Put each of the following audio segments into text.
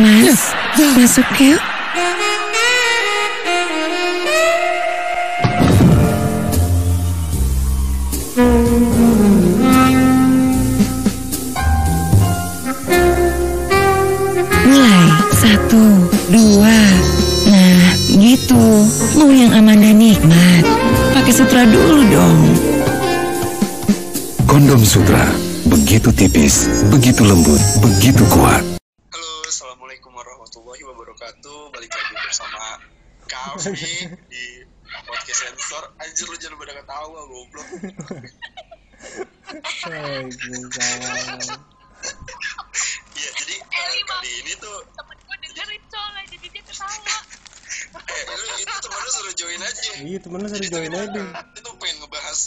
Mas, masuk yuk. Mulai satu, dua. Nah, gitu. Mau yang aman dan nikmat. Pakai sutra dulu dong. Kondom Sutra, begitu tipis, begitu lembut, begitu kuat. Suruh join aja. Itu pengen ngebahas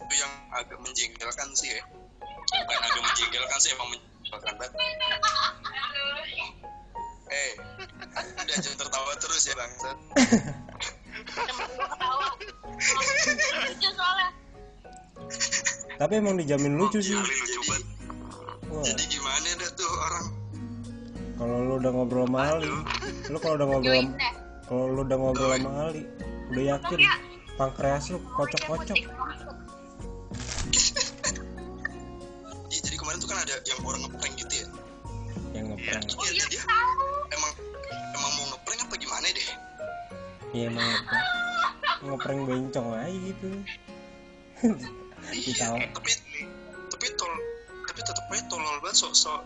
itu yang agak menjengkelkan sih ya. Bukan agak menjengkelkan sih emang menjengkelkan banget. Eh, udah jangan tertawa terus ya bangsat. soalnya Tapi emang dijamin lucu sih. lucu banget. Jadi gimana dah tuh orang kalau lu udah ngobrol sama Ali, lu kalau udah ngobrol deh kalau lu udah ngobrol sama Ali, udah yakin pankreas lu kocok-kocok. Iya, jadi kemarin tuh kan ada yang orang ngeprank gitu ya. Yang ngeprank. Iya, dia, emang emang mau ngeprank apa gimana deh? Iya emang ngeprank. Ngeprank bencong aja gitu. Iya, tapi tapi tol tapi tetap aja tolol banget sok sok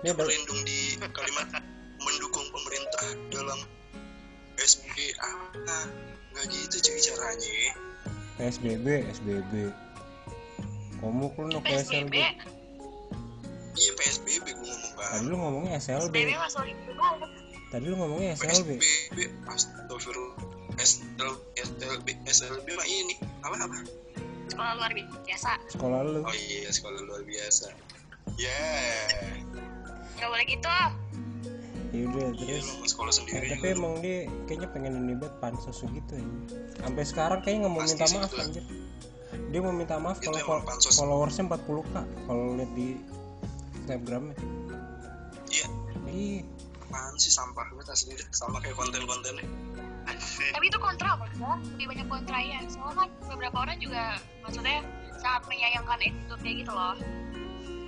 Dia berlindung di kalimat mendukung pemerintah dalam SBB ah nggak gitu cuy caranya. PSBB, SBB. Komuk lu no PSBB iya PSBB gue ngomong Tadi kan lu ngomongnya SLB. PSBB banget Tadi lu ngomongnya SLB. PSBB astagfirullah. SLB SLB SLB mah ini. Apa apa? Sekolah luar biasa. Sekolah lu. oh iya sekolah luar biasa. Ya nggak boleh gitu Ya udah iya terus. mau sekolah sendiri tapi juga. emang dia kayaknya pengen ini banget pansos gitu ya. Sampai sekarang kayaknya nggak mau Pasti minta maaf itu. anjir. Dia mau minta maaf kalau followersnya 40k kalau lihat di Instagramnya. iya Iya. apaan sih sampah banget asli sama kayak konten-kontennya tapi itu kontra maksudnya lebih banyak kontranya soalnya kan beberapa orang juga maksudnya sangat menyayangkan itu kayak gitu loh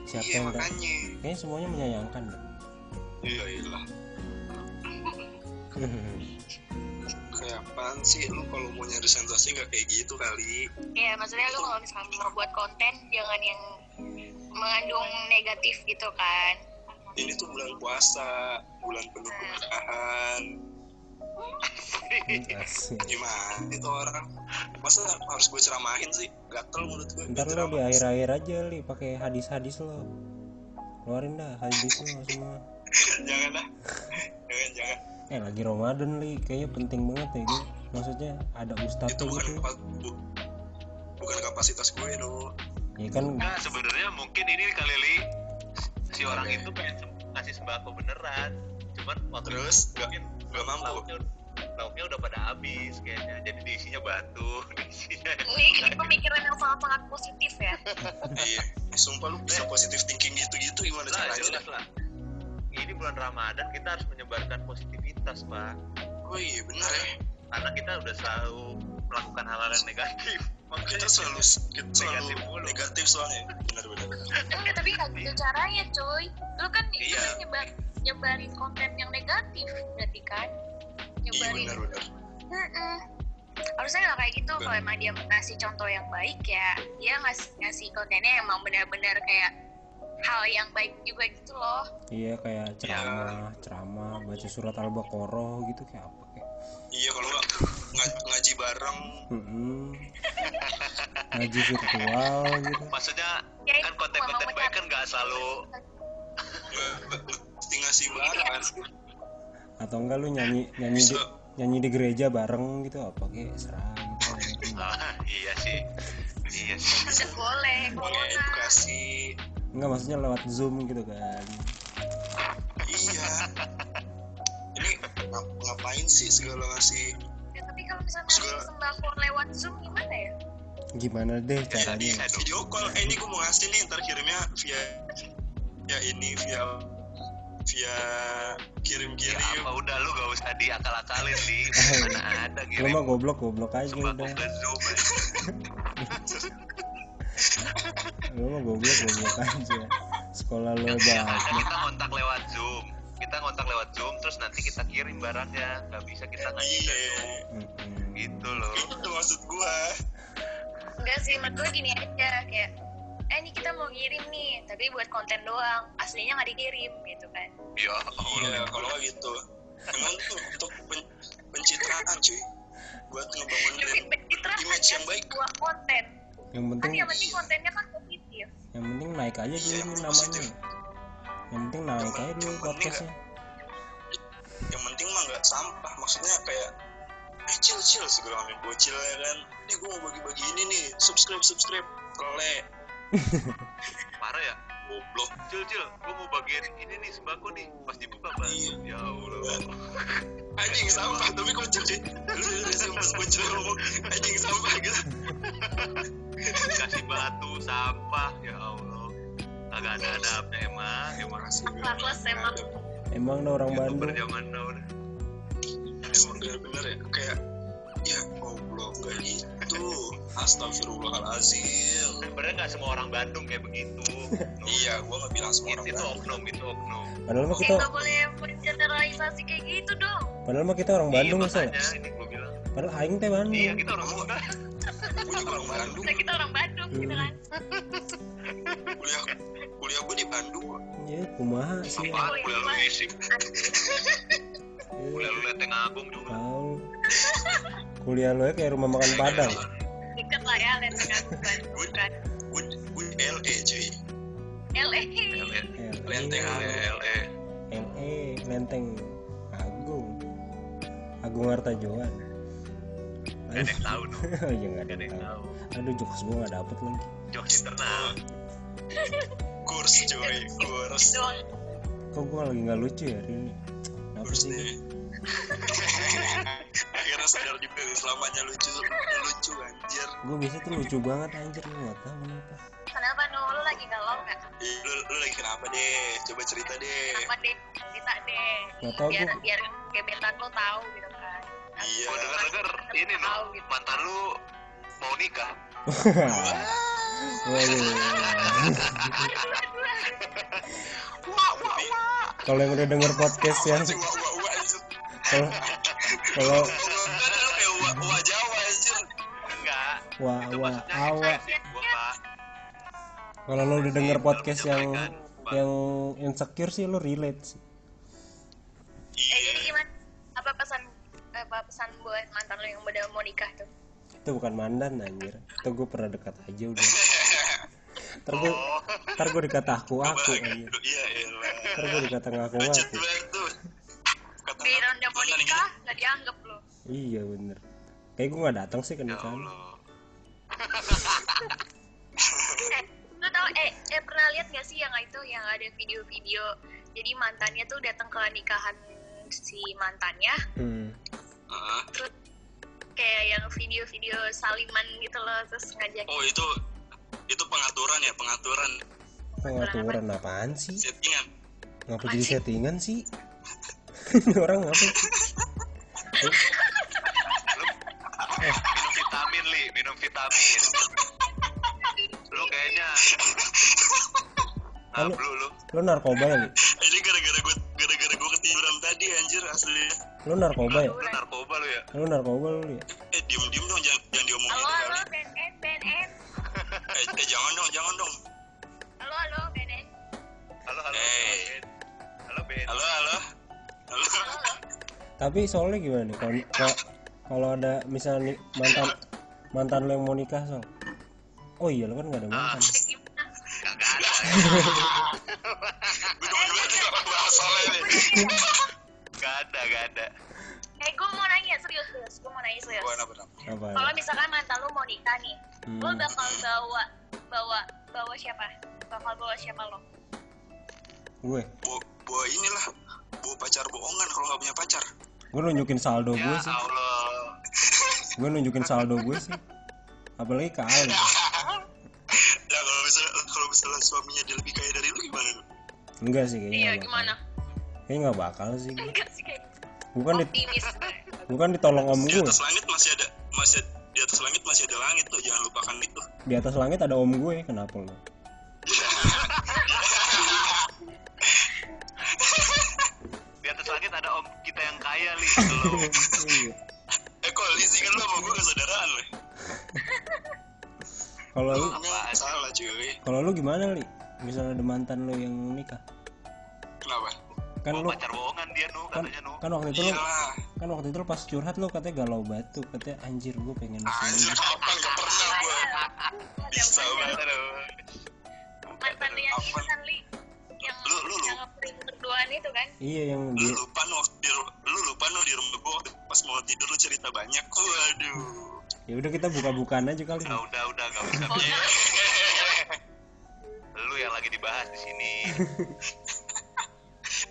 Siapa iya yang makanya Kayaknya semuanya menyayangkan. deh. Iya iyalah kayak apaan sih? Lu kalau mau nyari sensasi nggak kayak gitu kali. Ya maksudnya lu kalau misalnya mau buat konten jangan yang mengandung negatif gitu kan. Ini tuh bulan puasa bulan penuh keberkahan. Asik. gimana itu orang? Masa harus gue ceramahin sih? Gatel mulut gue. Ntar lo di akhir-akhir aja li. Pakai hadis-hadis lo. Keluarin dah hadis lo semua. jangan lah. Jangan jangan. Eh lagi Ramadan li, kayaknya penting banget ya gitu. Maksudnya ada itu ustadznya bukan gitu. kapa- bu- bukan kapasitas gue no Ya kan? Nah sebenarnya mungkin ini kali li. Si orang itu pengen ngasih sembako beneran, cuman waktu terus itu nggak nggak mampu. lauknya, lauknya udah pada habis kayaknya, jadi diisinya batu, diisinya. ini, ini pemikiran yang sangat sangat positif ya. Iya. Sumpah lu bisa positif thinking gitu-gitu gimana Lah caranya? lah. Ini bulan Ramadan kita harus menyebarkan positivitas pak, oh iya benar ya. Karena kita udah selalu melakukan hal-hal yang negatif. kita Makanya selalu kita selalu Negatif mulu. negatif soalnya. Benar benar. Enggak, tapi nggak gitu caranya cuy. Lu kan itu Iya. nyebar, nyebarin konten yang negatif berarti kan? Iya nyebarin. benar. Benar Mm-mm. harusnya nggak kayak gitu. Kalau emang dia ngasih contoh yang baik ya dia ngasih ngasih kontennya emang benar-benar kayak hal yang baik juga gitu loh iya kayak ceramah, ceramah, baca surat Al-Baqarah gitu kayak apa kayak. iya kalau nggak nga- ngaji bareng. Ngaji virtual gitu. maksudnya Ya, kan konten-konten baik kan nggak selalu mesti ngasih bareng Atau enggak lu nyanyi nyanyi di, nyanyi di gereja bareng gitu apa kayak serah gitu. Ah, iya sih, iya sih. bisa boleh edukasi Enggak maksudnya lewat Zoom gitu kan. iya. Ini ngap- ngapain sih segala ngasih Ya, tapi kalau misalnya ngasih Segala- sembako lewat zoom gimana ya? Gimana deh ya, di caranya? video call. Eh ini gue mau ngasih nih ntar kirimnya via ya ini via via kirim-kirim. Ya apa udah lu gak usah diakal-akalin di. Mana ada lu kirim. mah goblok goblok aja sembako udah. ke zoom aja. lu mah goblok goblok aja. Sekolah lu Ya, banget kadang kita kontak lewat zoom. Kita kontak lewat zoom terus nanti kita kirim barangnya. Nggak bisa kita ke iya. Zoom. Mm-mm. gitu loh. Itu maksud gua. Enggak sih menurut gue gini aja kayak eh ini kita mau ngirim nih tapi buat konten doang. Aslinya nggak dikirim gitu kan. Ya iya kalau gitu. Emang tuh untuk pen- pencitraan cuy. Buat ngebangun brand image yang baik. sebuah konten. Yang kan penting yang penting kontennya kan yang penting naik aja dulu Iya, nih positif. namanya yang penting naik aja dulu podcastnya. yang penting mah nggak sampah. Maksudnya kayak eh chill chill segala macam bocil ya kan. Ini gue mau bagi-bagi ini nih. Subscribe subscribe. Kole parah ya? Goblok. Cil cil gua mau bagian ini nih sembako nih. Pas dibuka bang Iya. ya Allah. Anjing sampah. Tapi kocak sih. Lu udah sempat bocil ngomong? Anjing sampah gitu dikasih batu sampah ya Allah. Agak ada adabnya emang emang Akhlakles emang. emang ada orang Bandung. zaman now udah. emang gak bener ya? Kayak ya goblok gak gitu. Astagfirullahalazim sebenarnya nggak semua orang Bandung kayak begitu. No. iya gua nggak bilang semua orang itu Bandung. oknum itu oknum. Padahal mah kita nggak boleh mengeneralisasi kayak gitu dong. padahal mah kita orang Bandung iya, ya makanya ini gua bilang. Padahal aing teh Bandung. Iya kita orang Bandung orang Bandung Nah, kita orang Bandung gitu kan. kuliah kuliah gua di Bandung kok. ya kumaha sih? Apaan kuliah lu Ya, kuliah lu lenteng agung juga. Tahu. Kuliah lu ya kayak rumah makan padang. Deket lah ya Agung Bandung kan. gua gua di LE cuy. LA. LE Lenteng LE LE Lenteng Agung Agung. Artajoan gak ada yang tahu dong iya ada gak ada yang tahu. aduh jokes gua nggak dapet lagi. Jokes internal. Kurs cuy kurs. Kok gua lagi nggak lucu ya hari ini? Apa kurs sih akhirnya sadar juga nih selamanya lucu lucu anjir. Gua biasa tuh lucu banget anjir. Lu nggak tahu kenapa. Kenapa no? Lu lagi galau? Ih, lu, lu lagi kenapa deh? Coba cerita deh. Kenapa deh? Cerita deh. Nggak tahu, biar gua- biar gebetan lu tahu gitu. Iya. Gua denger denger ini Tahu gitu. mantan lu mau nikah. Waduh. Wah wah wah. Kalau yang udah denger podcast yang kalau kalau kan wah wah Jawa anjir. Enggak. Wah wah awa pak. Kalau lo udah denger podcast yang Menyampaikan, Pak. yang insecure sih lo relate sih mau nikah tuh? itu bukan mandan anjir. Itu gue pernah dekat aja udah. Ntar gue oh. ntar gue dikata aku aku anjir. Iya ntar gue dikata ngaku kata Giliran udah mau nikah nggak dianggap lu. iya bener. Kayak gue nggak datang sih ke ya nikahan. Allah. Eh, lu tau eh, eh pernah lihat gak sih yang itu yang ada video-video? Jadi mantannya tuh datang ke nikahan si mantannya. Hmm. Terus kayak yang video-video saliman gitu loh terus ngajak oh itu itu pengaturan ya pengaturan. Pengaturan apaan sih? Settingan. Ngapa jadi settingan sih? Ini orang ngapa? Minum vitamin li. Minum vitamin. Lu kayaknya Lalu- Nablu lu. Lo narkoba ya Li? ini gara-gara gue gara-gara gue ketiduran tadi anjir asli. Lo narkoba ya? Lu narkoba lu ya? Lo narkoba lo ya eh diem diem dong jangan jangan diomongin halo kali halo BNN BNN eh, eh jangan dong jangan dong. Halo halo BNN halo halo Hey. halo Ben. Halo halo halo. Halo. Halo tapi soalnya gimana nih kalau kalau- ada misalnya mantan mantan lo yang mau nikah so oh iya lo kan nggak ada mantan. Kagak ada gue gak ada gak ada. Eh gue mau nanya serius serius. Gue mau nanya serius. Gue kalau misalkan mantan lu mau nikah nih Hmm. lo bakal bawa bawa bawa siapa? Bakal bawa siapa lo? Gue? Bawa, bawa inilah bawa pacar bohongan kalau nggak punya pacar. Gue nunjukin saldo gue ya sih. Allah. Gue nunjukin saldo gue sih. Apalagi ke Al. ya kalau misalnya kalau misalnya suaminya dia lebih kaya dari lu gimana enggak sih kayaknya iya gimana? Kayaknya nggak bakal sih. Enggak sih kayak bukan di, optimis. bukan ditolong om di gue atas langit masih ada masih di atas langit masih ada langit tuh jangan lupakan itu. Di atas langit ada om gue kenapa lo Di atas langit ada om kita yang kaya li. Loh. Iya. eh kok li sih kan lu sama gue kesadaran lo kalau lu kalau lu gimana li? Misalnya ada mantan lu yang nikah. Kenapa? Kan Oh, lu pacar bohongan dia nu kan, katanya nu. kan waktu itu lu iyalah kan waktu itu lu pas curhat lu katanya galau batu katanya anjir gue pengen anjir kapan gak pernah gue bisa banget mantan yang kan li yang Lu- lu- lu. yang berduaan itu kan? Iya yang lu dia lupa nu waktu di lu lupa nu di rumah gue waktu pas mau tidur lu cerita banyak. Waduh. Ya udah kita buka-bukaan aja kali. Udah udah udah gak usah. Lu yang lagi dibahas di sini.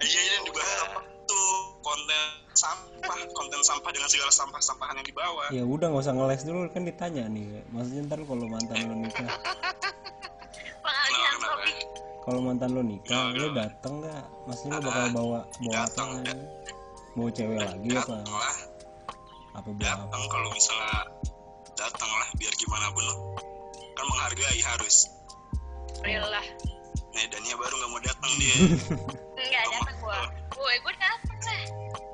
Iya ini yang dibahas apa tuh? Konten sampah konten sampah dengan segala sampah-sampahan yang dibawa. Ya udah nggak usah ngeles dulu kan ditanya nih. Maksudnya ntar kalau mantan lu nikah. Kalau mantan lu nikah lu dateng nggak? Maksudnya lu bakal bawa bawa apa Datang, lagi? Bawa cewek lagi apa? lah. Apa bawa apa? datang kalau misalnya datang lah biar gimana pun. Lo kan menghargai harus real lah. Nah Dania baru nggak mau datang dia. Enggak datang gua. Gue gue datang lah.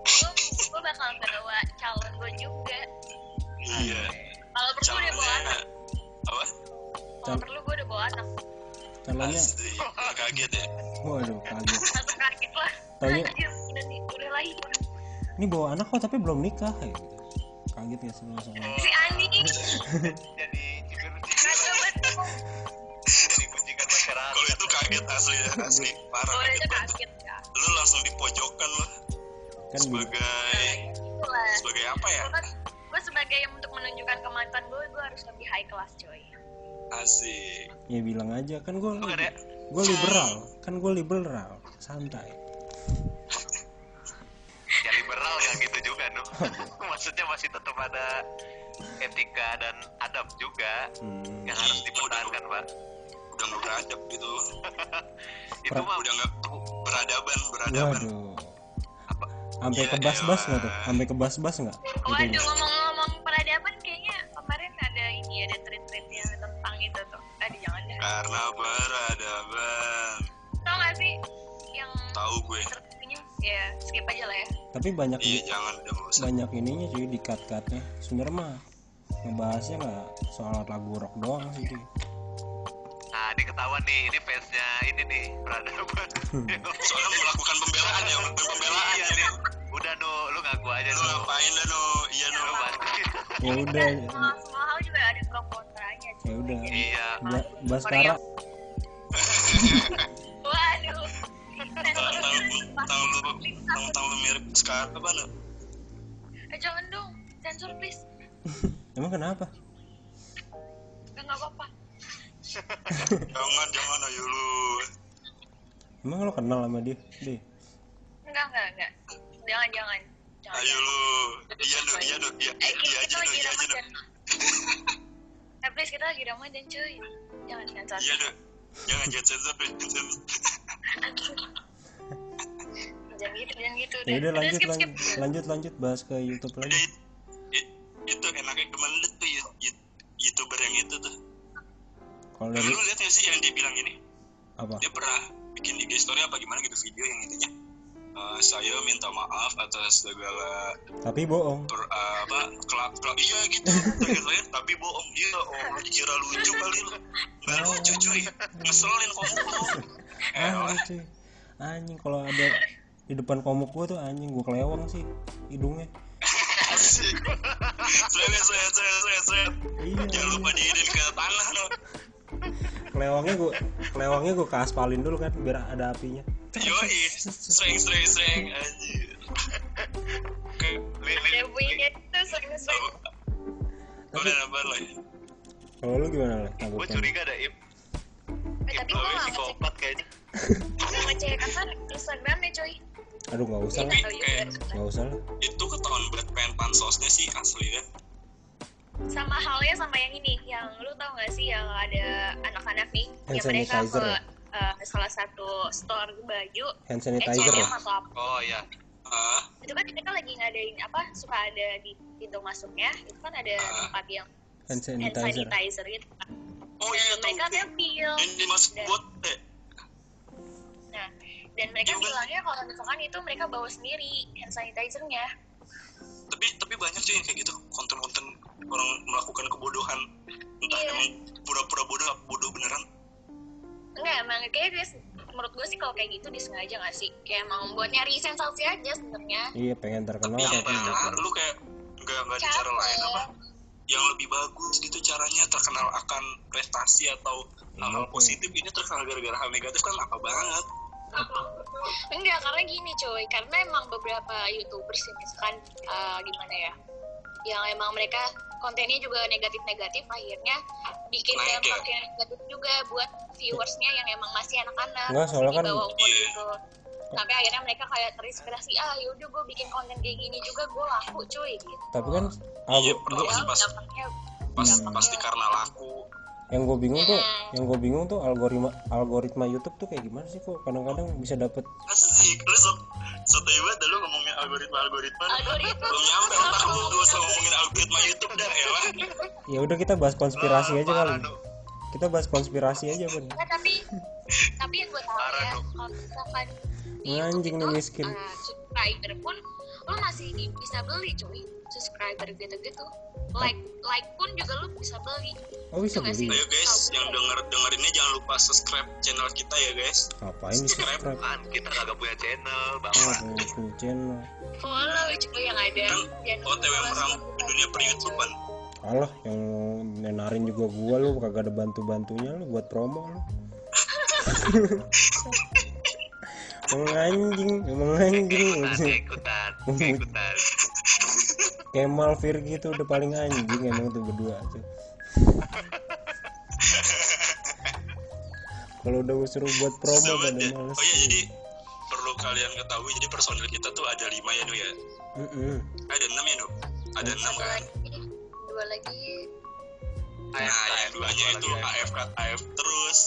Gue gue bakal bawa calon gue juga. Iya. Kalau perlu gue udah bawa calonnya anak. apa? Kalau perlu gue udah bawa anak. Calonnya? Nggak kaget ya. Waduh kaget. Kaget lah. Taunya- Anjir, udah lahir ini bawa anak kok tapi belum nikah ya? Gitu kaget ya sih langsung si Andi kaget asli ya asli. Parah gue kaget banget. kaget ya lu langsung dipojokkan lo kan sebagai itulah sebagai apa ya? Gue kan sebagai yang untuk menunjukkan ke mantan gue gue harus lebih high class coy. Asik. Ya bilang aja. Kan gue ada gue liberal. Kan gue liberal. Santai. Ya liberal gak gitu juga nu. Maksudnya masih tetap ada etika dan adab juga hmm. yang harus dipertahankan pak. Udah nggak beradab gitu. Itu mah udah nggak beradaban beradaban waduh. Sampai Ya ke bas-bas nggak tuh? Sampai ke bas-bas nggak? Waduh Itunya. ngomong-ngomong peradaban kayaknya kemarin ada ini ada tweet-tweet yang tentang itu tuh. Aduh jangan deh. Karena beradaban tau gak sih yang tahu gue. ya skip aja lah ya. Tapi banyak iya jangan udah nggak usah. banyak ininya cuy di cut cutnya sebenarnya mah ngebahasnya nggak soal lagu rock doang sih cuy. Ini ketahuan nih, ini fansnya ini nih, peradaban. soalnya melakukan pembelaan ya pembelaan iya ya nih. Udah nu, lu ngaku aja lu nu. ngapain dah no iya no Lu bantuin. ya udah. Semua, semua hal juga ada pro kontranya ya udah. Iya. Ba- Baskara waduh. Tang tang lu tang tang lu mirip sekarang. Apa no eh jangan dong. Sensor please. Emang kenapa? Gak nggak apa-apa jangan jangan ayo lu. Emang lo kenal sama dia? Deh enggak enggak enggak. Jangan jangan. Jangan ayo lu. Iya no iya no iya eh iya kita aja lagi iya aja ramadan. Eh please kita lagi ramadan cuy. Jangan sensor iya no jangan jangan sensor deh, jangan jangan. Gitu jangan gitu ya udah lanjut skip skip. lanjut. Lanjut lanjut bahas ke YouTube lagi kalau lu dari lihat gak sih yang dia bilang ini? Apa? Dia pernah bikin IG story apa gimana gitu video yang intinya? Eh, saya minta maaf atas segala tapi bohong. Per, eh, apa kelak kelak iya gitu terakhir tapi bohong iya oh dikira lucu kali lu. Nggak lucu cuy. Ngeselin kamu tuh eh anjing cuy. Anjing kalau ada di depan komuk gua tuh anjing gua kelewang sih hidungnya. Seret seret seret seret iya jangan lupa diirin ke tanah no kelewangnya gua kelewangnya gua ke aspalin dulu kan biar ada apinya. Yoi sreng sreng sreng anjir. Ada bunyinya itu sering sering. Udah nambah lah. Ya kalau lu gimana lah gue curiga ada eh, gue nggak ngecek. Psikopat kayaknya. nggak ngecek apa? Instagramnya coy. Aduh nggak usah lah. nggak usah lah. Itu ketahuan berat pengen pansosnya sih asli kan sama halnya sama yang ini. Yang lu tau gak sih yang ada Hand yang mereka sanitizer ke ya? eh, salah satu store baju hand sanitizer H&M ya? atau apa. Oh iya. Ah itu kan mereka lagi ngadain apa suka ada di pintu masuknya itu kan ada Ah. tempat yang hand hand sanitizer. sanitizer gitu kan. oh Dan iya mereka tampil yang dimasuk Dan- buat eh. Nah dan mereka bilangnya kalau misalkan itu mereka bawa sendiri hand sanitizernya. Tapi tapi banyak sih yang kayak gitu. Konten-konten orang melakukan kebodohan. Entah Iya. emang pura-pura bodoh bodoh beneran enggak emang kayak dia menurut gue sih kalau kayak gitu disengaja gak sih? Kayak mau buat nyari sensasi aja sebenarnya. Iya pengen terkenal. Tapi apa lu kayak nggak nggak ada cara lain apa? Yang lebih bagus gitu caranya terkenal akan prestasi atau hal-hal Iya, positif ini terkenal gara-gara hal negatif kan apa banget? Enggak karena gini coy karena emang beberapa youtubers yang misalkan eh, gimana ya yang emang mereka kontennya juga negatif-negatif akhirnya bikin Naik dampak ya? yang negatif juga buat viewersnya yang emang masih anak-anak Enggak, soalnya di kan- bawah umur Iya. gitu sampai akhirnya mereka kayak terinspirasi ah yaudah gue bikin konten kayak gini juga gue laku cuy gitu tapi kan Iya, pernah. gua- Pasti- pasti- dampaknya pas dampaknya- pasti karena laku yang gue bingung tuh yang gue bingung tuh algoritma algoritma YouTube tuh kayak gimana sih kok kadang-kadang bisa dapet asik lu so sotoy banget lu ngomongin algoritma algoritma. Algoritma belum nyampe otak lu gak usah ngomongin algoritma YouTube dah ya ya udah kita bahas konspirasi aja kali. Kita bahas konspirasi aja pun tapi tapi yang gue tahu ya kalau misalkan di Anjing YouTube nih itu, miskin. uh, subscriber pun lo masih di- bisa beli cuy. Subscriber gitu-gitu. Like like pun juga lo bisa beli. Oh bisa Itu nggak beli? sih? ayo guys yang denger dengerinnya jangan lupa subscribe channel kita ya guys. Ngapain di subscribe. kan kita kagak punya channel oh bapak punya channel. Follow cuy yang ada. Kan Jangan OTW meram di dunia per YouTubean alah yang nenarin juga gua lu kagak ada bantu bantunya lu buat promo lu emang anjing emang anjing. Ikutan ikutan ikutan. Kemal Virgi tuh udah paling anjing emang tuh berdua tuh. Kalau udah suruh buat promo pada deh. males oh iya jadi perlu kalian ketahui jadi personil kita tuh ada lima ya nu ya? Mm-mm. ada enam ya nu? Ada enam kan? lagi. Dua lagi nah yang duanya itu AF kan AF terus.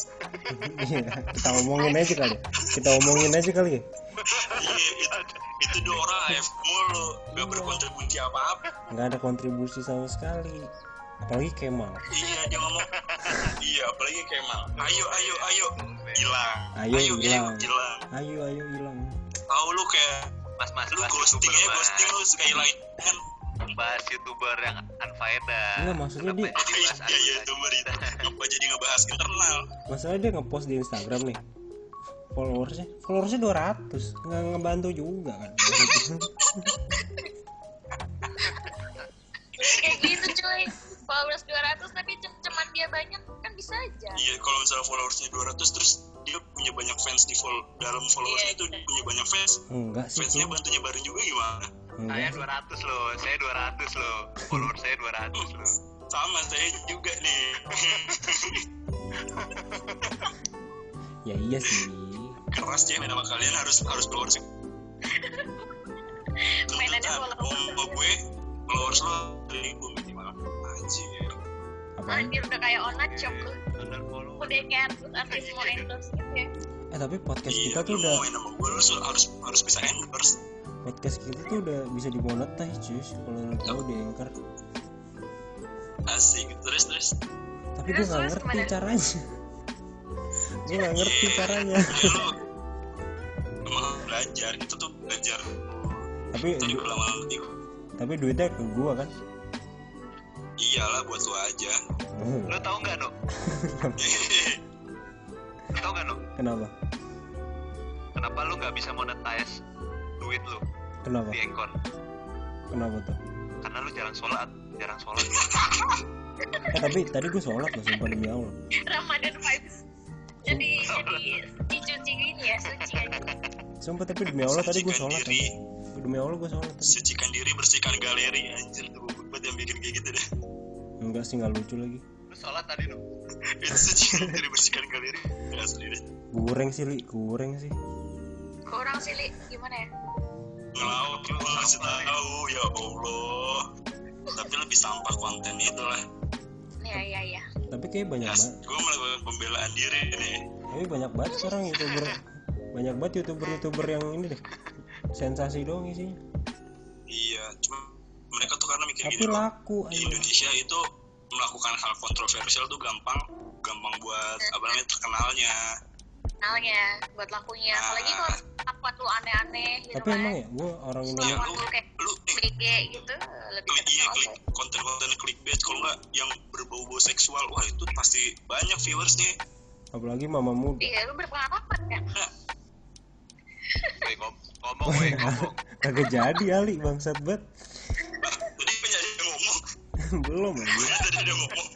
Iya, kita omongin aja kali ya. kita omongin aja kali ya. Iya itu, itu dua orang AF mulu. Gak berkontribusi apa-apa. Nggak ada kontribusi sama sekali. Apalagi Kemal. Iya dia ngomong. Iya apalagi Kemal. Ayo ayo ayo. Hilang. Ayo, ayo hilang. hilang. Ayo ayo hilang. Tahu lu kayak mas mas lu ghosting ya ghosting lu sekali lagi. kan bahas youtuber yang unfaedah. Enggak, maksudnya Kenapa dia- jadi bahas iya iya youtuber itu. Ngapa jadi ngebahas internal? Masalah dia ngepost di Instagram nih. Followersnya? Followersnya 200 nggak ngebantu juga kan? Kayak gitu cuy. Followers 200 tapi cem-ceman dia banyak kan bisa aja. Iya kalau misalnya followersnya 200 terus dia punya banyak fans di follow dalam followersnya Iya, itu iya. punya banyak fans. Enggak sih fansnya bantu nyebarin juga gimana saya enggak 200 loh saya 200 loh. Follower saya 200 loh. Sama saya juga nih. Ya iya sih. Keras ya main sama kalian harus harus followers Mainannya tuntutan followers. mau gue followers lo ribu minimal anjir anjir udah kayak onat shop lu. Standar follower. udah kayak artis mau endorse gitu ya? Eh tapi podcast iya kita tuh lu udah mau main sama gue lu harus harus bisa endorse podcast kita tuh udah bisa dimonetize cuy kalau lu tahu di anchor. Asik. Terus terus? Tapi gue terus ngerti gimana? caranya. Gue nggak ngerti Iya. caranya. Ya, lu emang belajar. Itu tuh belajar. Tapi tadi gue lama nanti tapi duitnya ke gua kan? Iyalah buat lu aja. Oh, lo tau nggak no lo tau nggak no kenapa? Kenapa lu nggak bisa monetize duit lu. Kenapa? Di Anchor kenapa tuh? Karena lu jarang sholat jarang sholat. Eh tapi tadi gue sholat loh sumpah demi allah. Ramadan vibes. Jadi jadi dicuci gini ya suci aja sumpah tapi demi allah tadi gue sholat diri. kan. demi allah gue sholat tadi. Sucikan diri bersihkan galeri anjir tuh buat yang bikin kayak gitu deh. Enggak sih nggak lucu lagi. Lu sholat tadi no itu sucikan diri bersihkan galeri. Asli deh. Goreng sih li. Goreng sih. Kurang sih li. Gimana ya ngelaut lu ngasih tahu ya allah. Tapi lebih sampah konten itu lah ya ya ya tapi kayak banyak Ya, banget. gue melakukan pembelaan diri nih. tapi banyak banget sekarang youtuber. Banyak banget youtuber youtuber yang ini deh. Sensasi doang isinya. Iya, cuma mereka tuh karena mikir tapi gini, laku di aja Indonesia itu melakukan hal kontroversial tuh gampang, gampang buat apa namanya terkenalnya. Kenalnya buat lakunya. Apalagi kalau lakuan lu aneh-aneh gitu tapi kan. emang ya gue orang Ya Indonesia Lakuan lu, lu kayak lu BG gitu lebih klik iya klik konten-konten clickbait. Kalau nggak yang berbau-bau seksual wah itu pasti banyak viewersnya apalagi mama muda. Iya, lu berpengalaman kan? Weh, ngom- ngomong weh ngomong. Kagak jadi Ali bangsat banget. Tadi penyanyi ngomong. Belum aja tadi ada ngomong.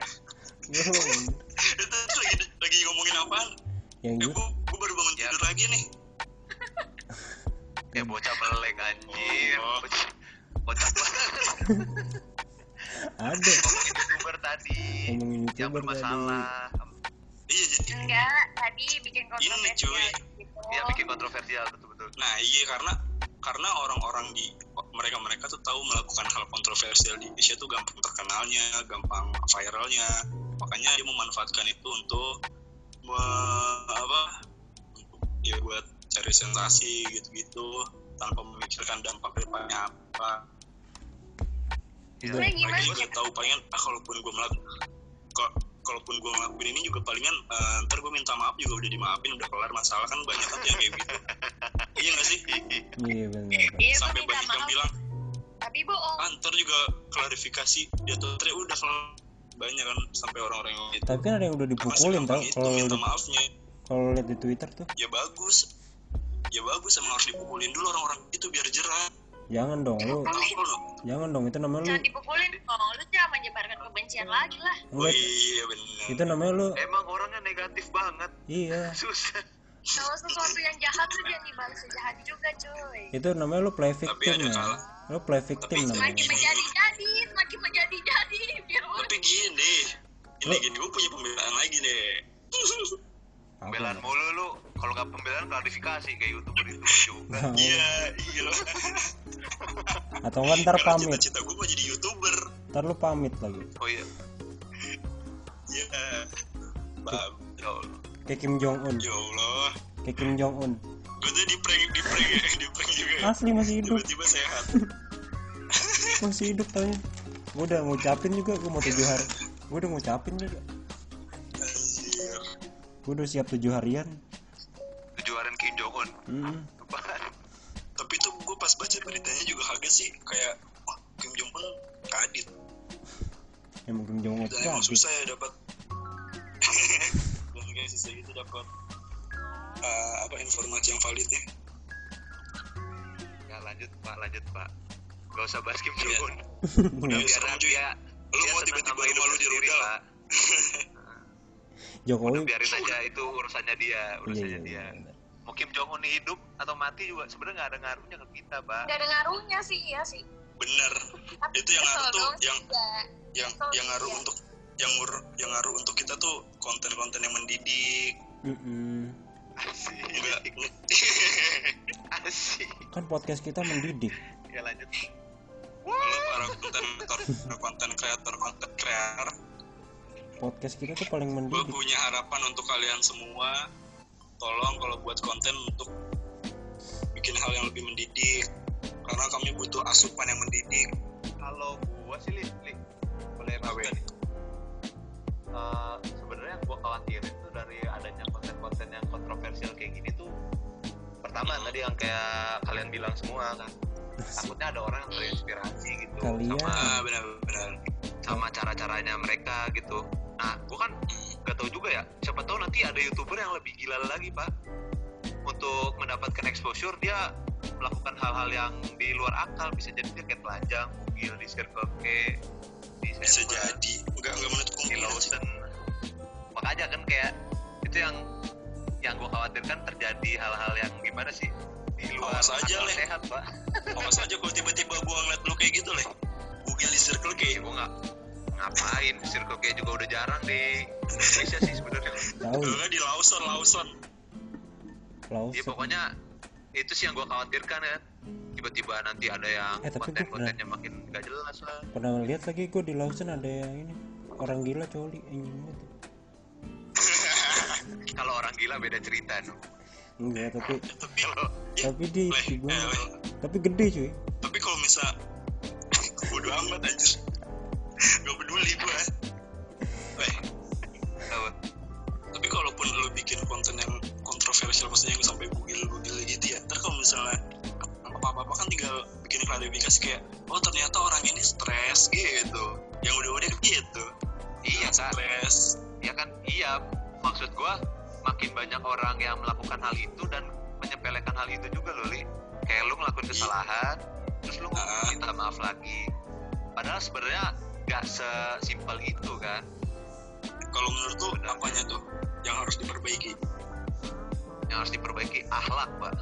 Belum anjir. itu tadi lagi lagi ngomongin apaan yang ya gitu gua, gua baru bangun tidur lagi nih. Ya bocah melek anjir Oh. Bocah- bocah ada. Ngomongin youtuber tadi. Ngomongin yang YouTuber bermasalah. Iya jadi Enggak, tadi bikin kontroversial cuy. gitu. ya bikin kontroversial betul betul nah iya karena karena orang-orang di mereka mereka tuh tahu melakukan hal kontroversial di Indonesia tuh gampang terkenalnya gampang viralnya. Makanya dia memanfaatkan itu untuk me- apa ya buat cari sensasi gitu-gitu tanpa memikirkan dampak depannya apa. Gimana? mereka juga tahu palingan ah kalaupun gue melakukan kalaupun gue ngelakuin ini juga palingan eh, ntar gue minta maaf juga udah dimaafin udah kelar masalah kan banyak kan yang kayak gitu. Iya gak sih? Iya benar Iya, sampai minta banyak yang maaf, bilang tapi bohong. ah ntar juga klarifikasi. Dia tuh udah kelar banyak kan sampai orang-orang yang gitu. Tapi kan ada yang udah dipukulin tau. segampang itu kalau minta di- maafnya. kalau lihat di Twitter tuh. Ya bagus. Ya bagus emang harus dipukulin dulu orang-orang itu biar jerah. Jangan dong lu. Jangan dong itu namanya lu. Jangan dipukulin dong, lu jangan menyebarkan kebencian lagi lah. oh iya benar itu namanya lu. Emang orangnya negatif banget. Iya. Susah Kalau sesuatu yang jahat tuh jangan dibalas sejahat juga cuy. itu namanya lu play victim ya? kalah. lu play victim Tapi- namanya. Semakin menjadi-jadi, semakin menjadi-jadi. Biar lu tapi gini ini gini gue punya pembelaan lagi deh pembelaan mulu lu. Kalau nggak pembelaan klarifikasi kayak youtuber itu juga. Iya iya atau enggak ntar Karena pamit. cita-cita gue mau jadi youtuber. Ntar lu pamit lagi. Oh iya. Iya. Bab, ya Allah kayak Kim Jong Un ya Allah. Kayak Kim Jong Un gue tuh di prank di prank ya di prank juga ya. asli masih hidup. Tiba-tiba sehat. Masih hidup tanya gue udah ngucapin juga gue mau tujuh hari. Gue udah ngucapin juga. Gue udah siap tujuh harian. Kejuaraan Kim Jong Un hmm. Tapi tuh gue pas baca beritanya juga kaget sih. Kayak wah Kim Jong Un kadit. Emang Kim Jong Un emang susah ya dapat kayak susah gitu dapat eh, apa informasi yang valid ya ya lanjut pak lanjut pak gak usah bahas Kim Iya. Jong Un udah biar serem nanti cuy ya lu dia mau senang tiba-tiba rumah lu hidupnya sendiri, dirudal Pak. Jokowi Udah biarin aja itu urusannya dia iya urusannya iya dia iya. mau Kim Jong Un hidup atau mati juga sebenarnya nggak ada ngaruhnya ke kita pak Gak ada ngaruhnya sih, iya sih. bener Tapi Itu yang ngaruh tuh, yang- ya. yang yang ngaruh iya. untuk yang ngur- yang ngaruh untuk kita tuh konten-konten yang mendidik. Mm-mm. asik enggak. Asik. Kan podcast kita mendidik. Ya lanjut. Kalau para konten kreator konten kreator konten kreator. Podcast kita tuh paling gue mendidik punya harapan untuk kalian semua. Tolong kalau buat konten untuk bikin hal yang lebih mendidik. Karena kami butuh asupan yang mendidik. Kalau gua sih li, li boleh Apa? Eh, sebenarnya yang gua khawatirin tuh dari adanya konten-konten yang kontroversial kayak gini tuh pertama tadi yang kayak kalian bilang semua kan. Takutnya ada orang yang terinspirasi gitu Kalian. sama ah benar-benar sama cara-caranya mereka gitu. Nah gua kan gak tahu juga ya. Siapa tahu nanti ada youtuber yang lebih gila lagi pak. Untuk mendapatkan exposure dia melakukan hal-hal yang di luar akal bisa jadi dia kayak telanjang mungil di Circle K bisa jadi. Nggak nggak menutup kemungkinan sih. Lawson makanya kan kayak itu yang yang gue khawatirkan terjadi hal-hal yang gimana sih? Di luar Awas aja, akal Le. sehat pak. Awas aja kalau tiba-tiba gua ngeliat lu kayak gitu leh bugil di circle ya kayak gue nggak ngapain? Circle K juga udah jarang di Indonesia sih sebenarnya. Nggak di Lawson Lawson. Laos ya pokoknya itu sih yang gue khawatirkan ya tiba-tiba nanti ada yang Eh, tapi gua konten-kontennya makin gak jelas lah pernah lihat lagi gue di Lawson ada yang ini orang gila coli anjing banget. kalau orang gila beda cerita no. enggak tapi tapi ya, tapi dia Leh, gua eh, Leh. tapi gede cuy tapi kalau misal bodo amat anjir gak peduli Weh, Tahu? tapi kalaupun lu bikin konten yang kontroversial maksudnya yang sampai bugil-bugil gitu ya ntar kalau misalnya apa-apa kan tinggal bikin klarifikasi kayak oh ternyata orang ini stres gitu. Yang udah-udah gitu. Iya kan stres. Ya kan? Iya. Maksud gua makin banyak orang yang melakukan hal itu dan menyepelekan hal itu juga loh li. Kayak lu ngelakuin kesalahan terus lu Ah. minta maaf lagi. Padahal sebenarnya gak sesimpel itu kan? Kalau menurut lu apanya tuh yang harus diperbaiki yang harus diperbaiki akhlak pak.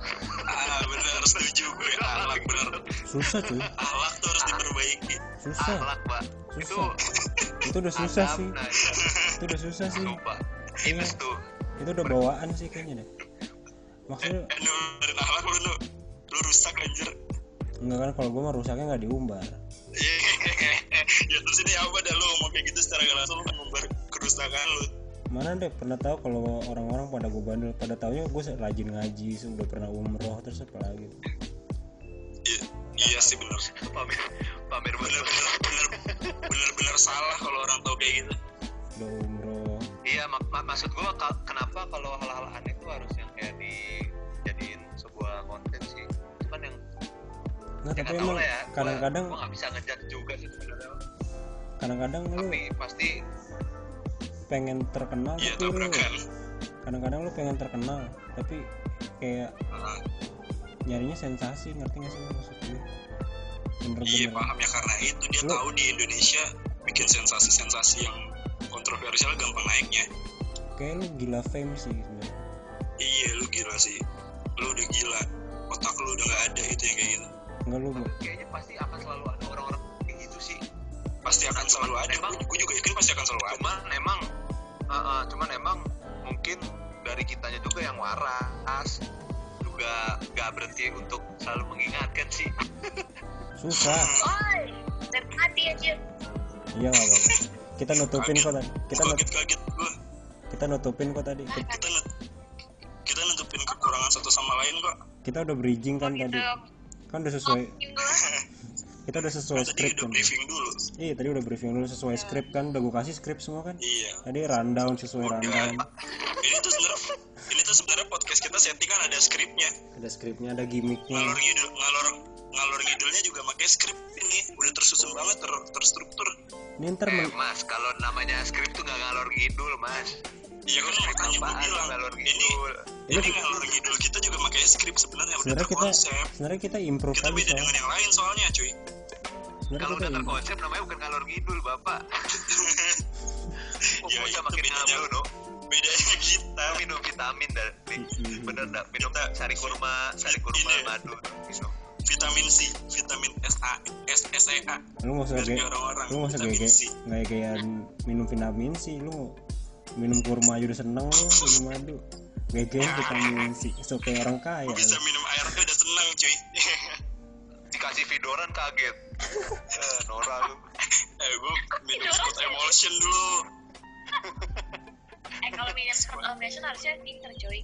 Ah benar setuju gue. Akhlak benar. Susah cuy. Akhlak tuh harus diperbaiki. Susah. Akhlak pak. Itu susah. Itu udah susah adab, sih. Nah, iya. itu udah susah sih. Sumpah. Iya. itu tuh. Itu udah bawaan sih kayaknya deh. Maksudnya eh nu dari akhlak lu nu lu rusak anjir. Enggak kan kalau gue mah rusaknya nggak diumbar. Ya terus ini apa dah? Lu ngomong kayak gitu secara langsung lu mengumbar kerusakan lu mana deh pernah tahu kalau orang-orang pada gue bandel? Pada taunya gue rajin ngaji sudah pernah umroh terus apa lagi? Iya iya sih benar pamer pamer benar benar benar benar salah kalau orang tahu kayak gitu. Udah umroh. Iya mak mak- maksud ka- kenapa kalau hal-hal aneh itu harus yang kayak dijadiin sebuah konten sih? Itu kan yang nggak ya tapi emang ya. Kadang-kadang gua nggak bisa ngejudge juga sih sebenarnya. kadang-kadang lu tapi pasti pengen terkenal iya tapi lu kadang-kadang lu pengen terkenal tapi kayak Ah, nyarinya sensasi ngerti gak sih lu maksud gue iya paham ya karena itu dia Lu- tahu di Indonesia bikin sensasi-sensasi yang kontroversial gampang naiknya. Kayak lu gila fame sih sebenarnya iya lu gila sih. Lu udah gila otak lu udah gak ada itu yang kayak gitu. Enggak lu tapi kayaknya pasti akan selalu ada orang-orang kayak gitu sih. Pasti akan selalu ada. Emang- gue juga yakin pasti akan selalu ada. cuman emang uh, uh, cuman emang mungkin dari kitanya juga yang waras. Juga gak berhenti untuk selalu mengingatkan sih. Susah. Oi, tadi aja. iya nggak apa-apa. Kita nutupin kok tadi. Kita nut- kaget kaget gue kita nutupin kok tadi. Kita- kita nut kita nutupin kekurangan satu sama lain kok. Kita udah bridging kan tadi Gitu. kan udah sesuai Maafin gue. kita udah sesuai Kan tadi skrip udah kan. briefing dulu iya tadi udah briefing dulu sesuai skrip kan udah gue kasih skrip semua kan. Iya. Tadi rundown sesuai rundown. Ini tuh sebenarnya ini tuh sebenarnya podcast kita settingan ada skripnya ada skripnya ada gimmicknya. Ngalor ngidul ngalor ngalor ngidulnya juga pakai skrip ini. Udah tersusun banget ter, terstruktur. Ini ntar eh mas kalau namanya skrip tuh gak ngalor ngidul mas. Iya kan makanya gue bilang ngalor ini ngidul? Ini- ini ngalor ngidul kita juga pakai skrip sebenarnya udah sebenarnya kita sebenarnya kita improve kita beda dengan yang lain soalnya cuy kalau udah terkonsep namanya bukan ngalor ngidul bapak. Oh, Ya, bocah itu makin bedanya. ngablu no bedanya kita. Lu minum vitamin Mm-mm. bener dah minum Kita- sari kurma sari kurma Ini. madu minum vitamin C vitamin SA S SEA lu nggak usah dari kayak orang-orang lu usah vitamin kayak C. kayak kayak minum vitamin sih lu minum kurma aja udah seneng lu minum madu. Gege vitamin C so kayak orang kaya. Bisa lu. minum air aja udah seneng cuy dikasih vidoran kaget. Eh, Nora lu. Eh gue minum Scott Emulsion dulu. Eh kalau minum Scott Emulsion harusnya pinter coy.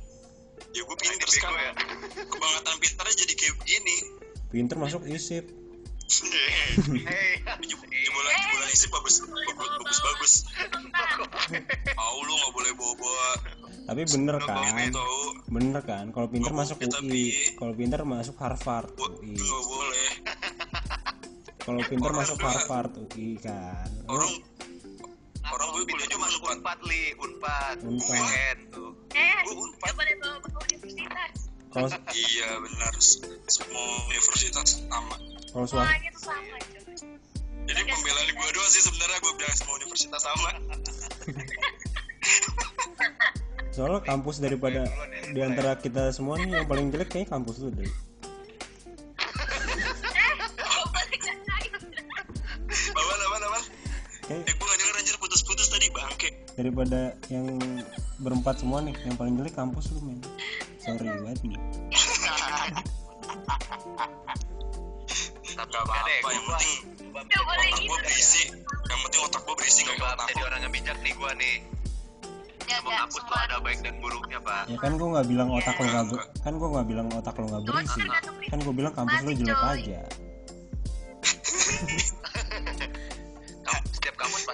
ya gue pinter sekarang. ya. kebangetan pinternya jadi kayak begini. Pinter masuk isip hei jebolan jebolan isi bagus bagus bagus bagus. Mau lu nggak boleh bawa bawa tapi bener kan? tahu. Bener kan? Kalau pinter masuk UI kalau pinter masuk Harvard. UI nggak boleh kalau pinter Orang masuk juga- Harvard UI kan. Orang orang gue itu cuma masuk unpad. Li. Unpad. Unpad. UN tuh. Eh, Gua unpad. universitas. kalau iya benar. Semua universitas sama. Kalau Semuanya tuh sama jadi pembelaan gue doang sih sebenarnya. Gue bilang semua universitas sama. Soalnya kampus daripada di antara kita semua nih yang paling jelek kayaknya kampus lu deh daripada yang berempat semua nih yang paling jelek kampus lu men. Sorry banget nih. Gak apa-apa, yang gua penting Gak otak gitu. gue berisi. yang penting otak gue berisi coba otak jadi orang yang bijak nih gua nih. Ya, kampus tuh ada baik dan buruknya pak. Ya kan gue nggak bilang otak lo nggak Iya. kan gue nggak bilang otak lo nggak berisi kan gue bilang kampus lo jelek aja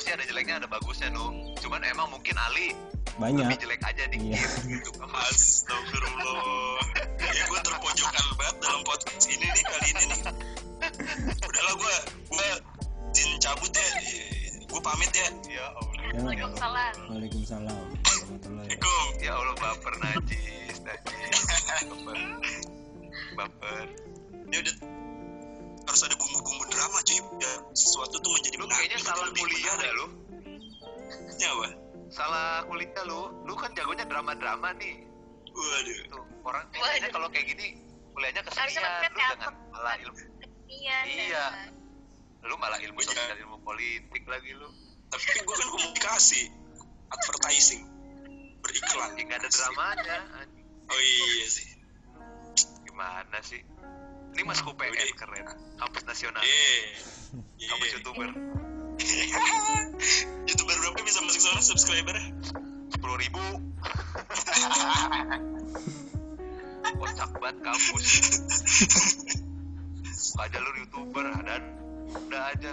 pasti ada jeleknya ada bagusnya nu cuman emang mungkin Ali banyak. lebih jelek aja dikit iya. gitu. Astagfirullah. Ya gue terpojokan banget dalam podcast ini nih kali ini nih. Udahlah gue gue izin cabut ya. Gue pamit ya. Ya Allah. Ya, Waalaikumsalam. Waalaikumsalam. Assalamualaikum. Ya Allah baper najis najis. Baper. Baper. Ya udah harus ada bumbu-bumbu drama cuy. Ya sesuatu tuh menjadi lu menarik, kayaknya salah lebih kuliah dah lu. Ya apa? Salah kuliah lu. Lu kan jagonya drama drama nih. Waduh. Tuh orang kayaknya kalau kayak gini kuliahnya kesenian. lu jangan malah ilmu Iya. Iya. lu malah ilmu Iya. sosial ilmu politik lagi lu. Tapi gue kan komunikasi advertising beriklan. Nggak ada dramanya oh iya sih. Gimana sih ini masuk UPN Udah. keren. Kampus nasional. Eh kampus iya. youtuber. Youtuber berapa bisa masuk sana subscriber? Sepuluh ribu. Kocak banget kampus. Buka jalur youtuber dan udah aja.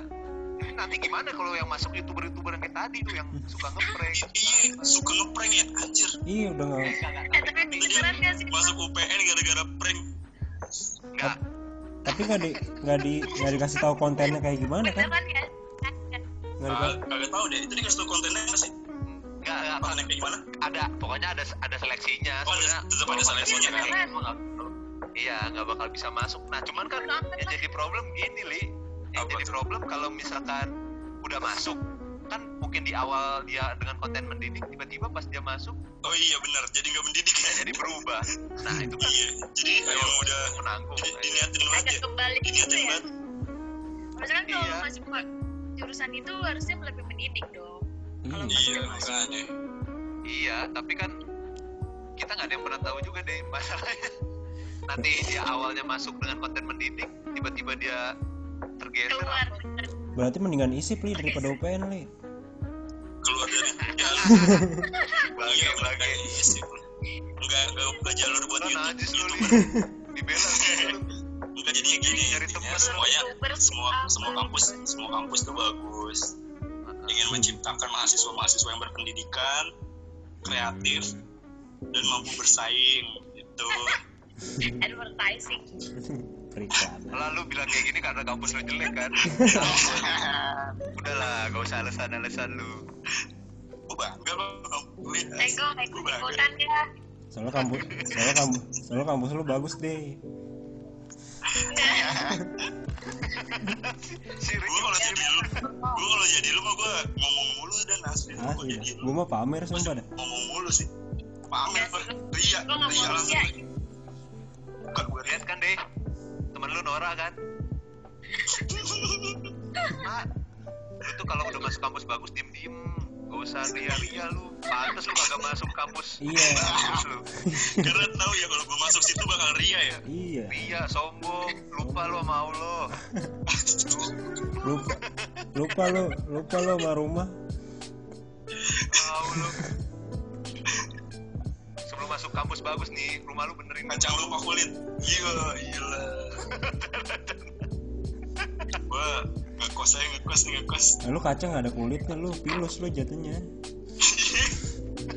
Ini nanti gimana kalau yang masuk youtuber youtuber yang kayak tadi tuh yang suka ngeprank? Iya suka ngeprank ya? Anjir. Iya udah. Nggak Eh tapi beneran gak sih? masuk UPN gara-gara prank. Enggak tapi nggak di nggak di nggak dikasih tahu kontennya kayak gimana kan? Ya? nggak Ah, dikasih tahu deh itu dikasih tau kontennya nggak sih? Enggak enggak kontennya kayak gimana? Ada pokoknya ada ada seleksinya. Oh, ada- tetap ada seleksinya, kan? nggak- iya nggak bakal bisa masuk. Nah cuman kan yang jadi problem gini li. Yang Apa jadi problem kalau misalkan udah masuk kan mungkin di awal dia dengan konten mendidik tiba-tiba pas dia masuk oh iya benar. Jadi nggak mendidik. ya jadi berubah. Nah itu kan iya jadi emang udah menanggung di- diniatin banget ya kembali gitu diniatin ya. banget. Maksudnya kan kalau Iya. masuk jurusan itu harusnya lebih mendidik dong. Kalau iya iya masuk. makanya. Iya tapi kan kita nggak ada yang pernah tahu juga deh masalahnya. Nanti dia awalnya masuk dengan konten mendidik tiba-tiba dia tergeser keluar berarti mendingan isip li daripada UPN li keluar dari jalur lagi iya lagi lagi sih enggak enggak buka jalur buat YouTube. YouTuber dibela enggak jadinya gini Nyari ya, semuanya semua semua kampus semua kampus tuh bagus. Ingin menciptakan mahasiswa-mahasiswa yang berpendidikan kreatif dan mampu bersaing gitu. Advertising. Perikanan lalu bilang kayak gini karena kampus lu jelek kan? Udahlah gak usah alasan-alasan lu. Gue bangga kok gue Ego, ego gue bangga. Ikutan ya. soalnya kampus soalnya kampus soalnya kampus lu bagus deh. Gue kalau jadi lu gue kalau jadi lu mah gue ngomong mulu dan asli kalau asli jadi lu gue mah pamer sumpah dah ngomong mulu sih. Pamer gue ria Gue ria mau langsung ya. buka gue lihat kan deh temen lu Nora kan? Ah lu tuh kalau udah masuk kampus bagus diem diem gak usah ria ria lu. Pantes lu kagak masuk kampus. Iya. karena tahu ya kalau gue masuk situ bakal ria ya? Iya. Ria sombong. Lupa lu sama Allah. Lupa. Lupa lu. Lupa lu sama rumah. Mau lu. Sebelum masuk kampus bagus nih rumah lu benerin. Kacang lupa kulit. Gila gila gue ngekos aja ngekos ngekos nah, lu kacang nggak ada kulitnya lu pilus lu jatuhnya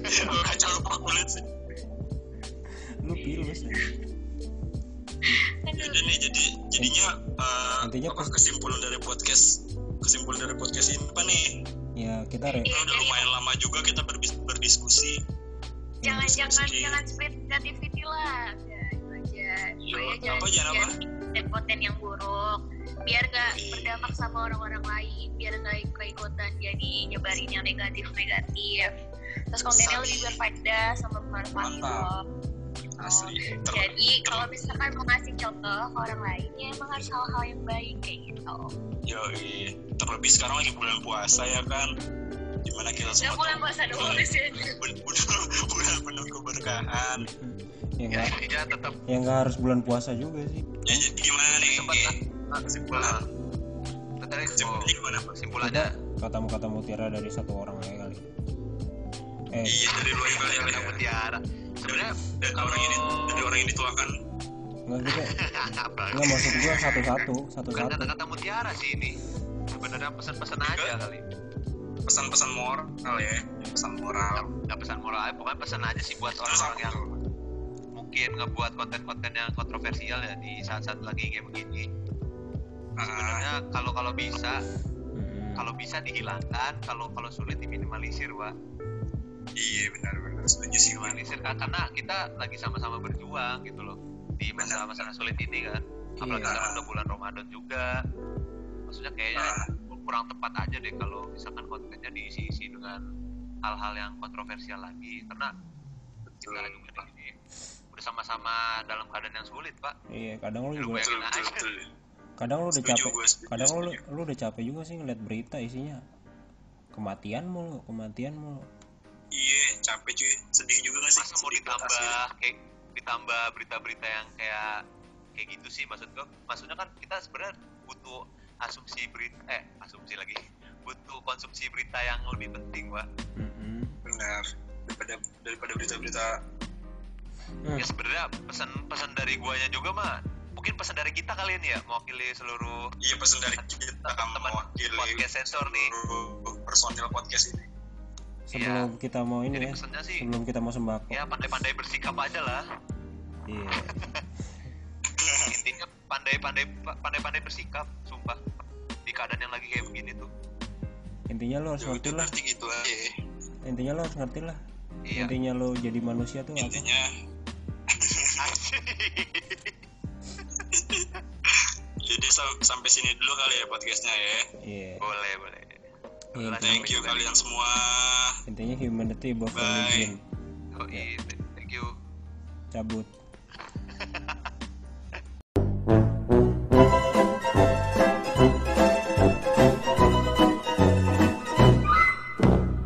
Gua kacang lupa kulit sih lu pilus jadi nih jadi jadinya eh, Intinya apa kesimpulan dari podcast kesimpulan dari podcast ini apa nih ya kita re Kita udah lumayan lama juga kita berbis- berdiskusi Jangan jangan Berdiskusi. jangan spread negativity lah. Ya, aja. Iya, jangan apa, jangan apa? Jangan konten yang buruk. Biar gak Iya. berdampak sama orang-orang lain. Biar gak keikutan jadi nyebarin yang negatif-negatif. Terus kontennya lebih berfaedah sama bermanfaat gitu asli Ter- Jadi kalau misalkan mau ngasih contoh ke orang lain ya emang harus hal-hal yang baik kayak gitu. Yoi. terlebih sekarang lagi bulan puasa ya kan di mana kita semua puasa bulan- sini. bun- bulan bulan penuh keberkahan ya ya nggak. intinya tetap ya nggak harus bulan puasa juga sih. Ya jadi gimana nih? Sempat lah. kesimpulan. Tadi kesimpulannya gimana Pak? kesimpulannya? Kata-kata mutiara dari satu orang aja kali. Eh. Iya dari luar kali ya. Kata mutiara sebenarnya dari orang ini dari orang yang dituakan. Nggak gitu apa? Nggak maksud gua satu-satu bukan satu-satu kata-kata mutiara sih ini. Sebenarnya pesan-pesan aja kali. Pesan-pesan moral ya pesan moral. Nggak pesan moral aja pokoknya pesan aja sih buat orang-orang yang mungkin ngebuat konten-konten yang kontroversial ya di saat-saat lagi kayak begini. Sebenarnya kalau kalau bisa Mm-mm. kalau bisa dihilangkan kalau kalau sulit diminimalisir pak iya benar-benar setuju sih minimalisir Ka- karena kita lagi sama-sama berjuang gitu loh di masa-masa sulit ini kan apalagi Iya. sekarang udah bulan Ramadan juga. Maksudnya kayaknya Ah. kurang tepat aja deh kalau misalkan kontennya diisi-isi dengan hal-hal yang kontroversial lagi karena kita juga di sini udah sama-sama dalam keadaan yang sulit pak. Iya kadang lu juga betul betul. Kadang lu udah Setuju capek kadang lu lu udah capek juga sih ngeliat berita isinya. Kematian mulu kematian mulu. Iya capek cuy. Sedih juga gak sih? Masa mau ditambah kayak ditambah berita-berita yang kayak kayak gitu sih maksud gua. Maksudnya kan kita sebenarnya butuh asumsi berita eh asumsi lagi. Butuh konsumsi berita yang lebih penting pak. Mm-mm. benar. Daripada daripada berita-berita Hmm. ya sebenarnya pesan pesan dari guanya juga mah mungkin pesan dari kita kalian ya mewakili seluruh iya pesan dari kita teman-teman mewakili podcast sensor nih. personil podcast ini. Sebelum kita mau ini jadi ya sih sebelum kita mau sembako. ya pandai-pandai bersikap aja lah. Iya. Intinya pandai-pandai pandai-pandai bersikap sumpah. Di keadaan yang lagi kayak begini tuh. Intinya lo harus ya ngerti lah. gitu aja. Ya. intinya lo harus ngerti lah. Iya. Intinya lo jadi manusia tuh apa? Intinya jadi sam- sampai sini dulu kali ya podcastnya ya. Iya. Boleh boleh. Boleh, thank you kalian semua. Intinya humanity above Bye. religion Oh, iya. thank you. Cabut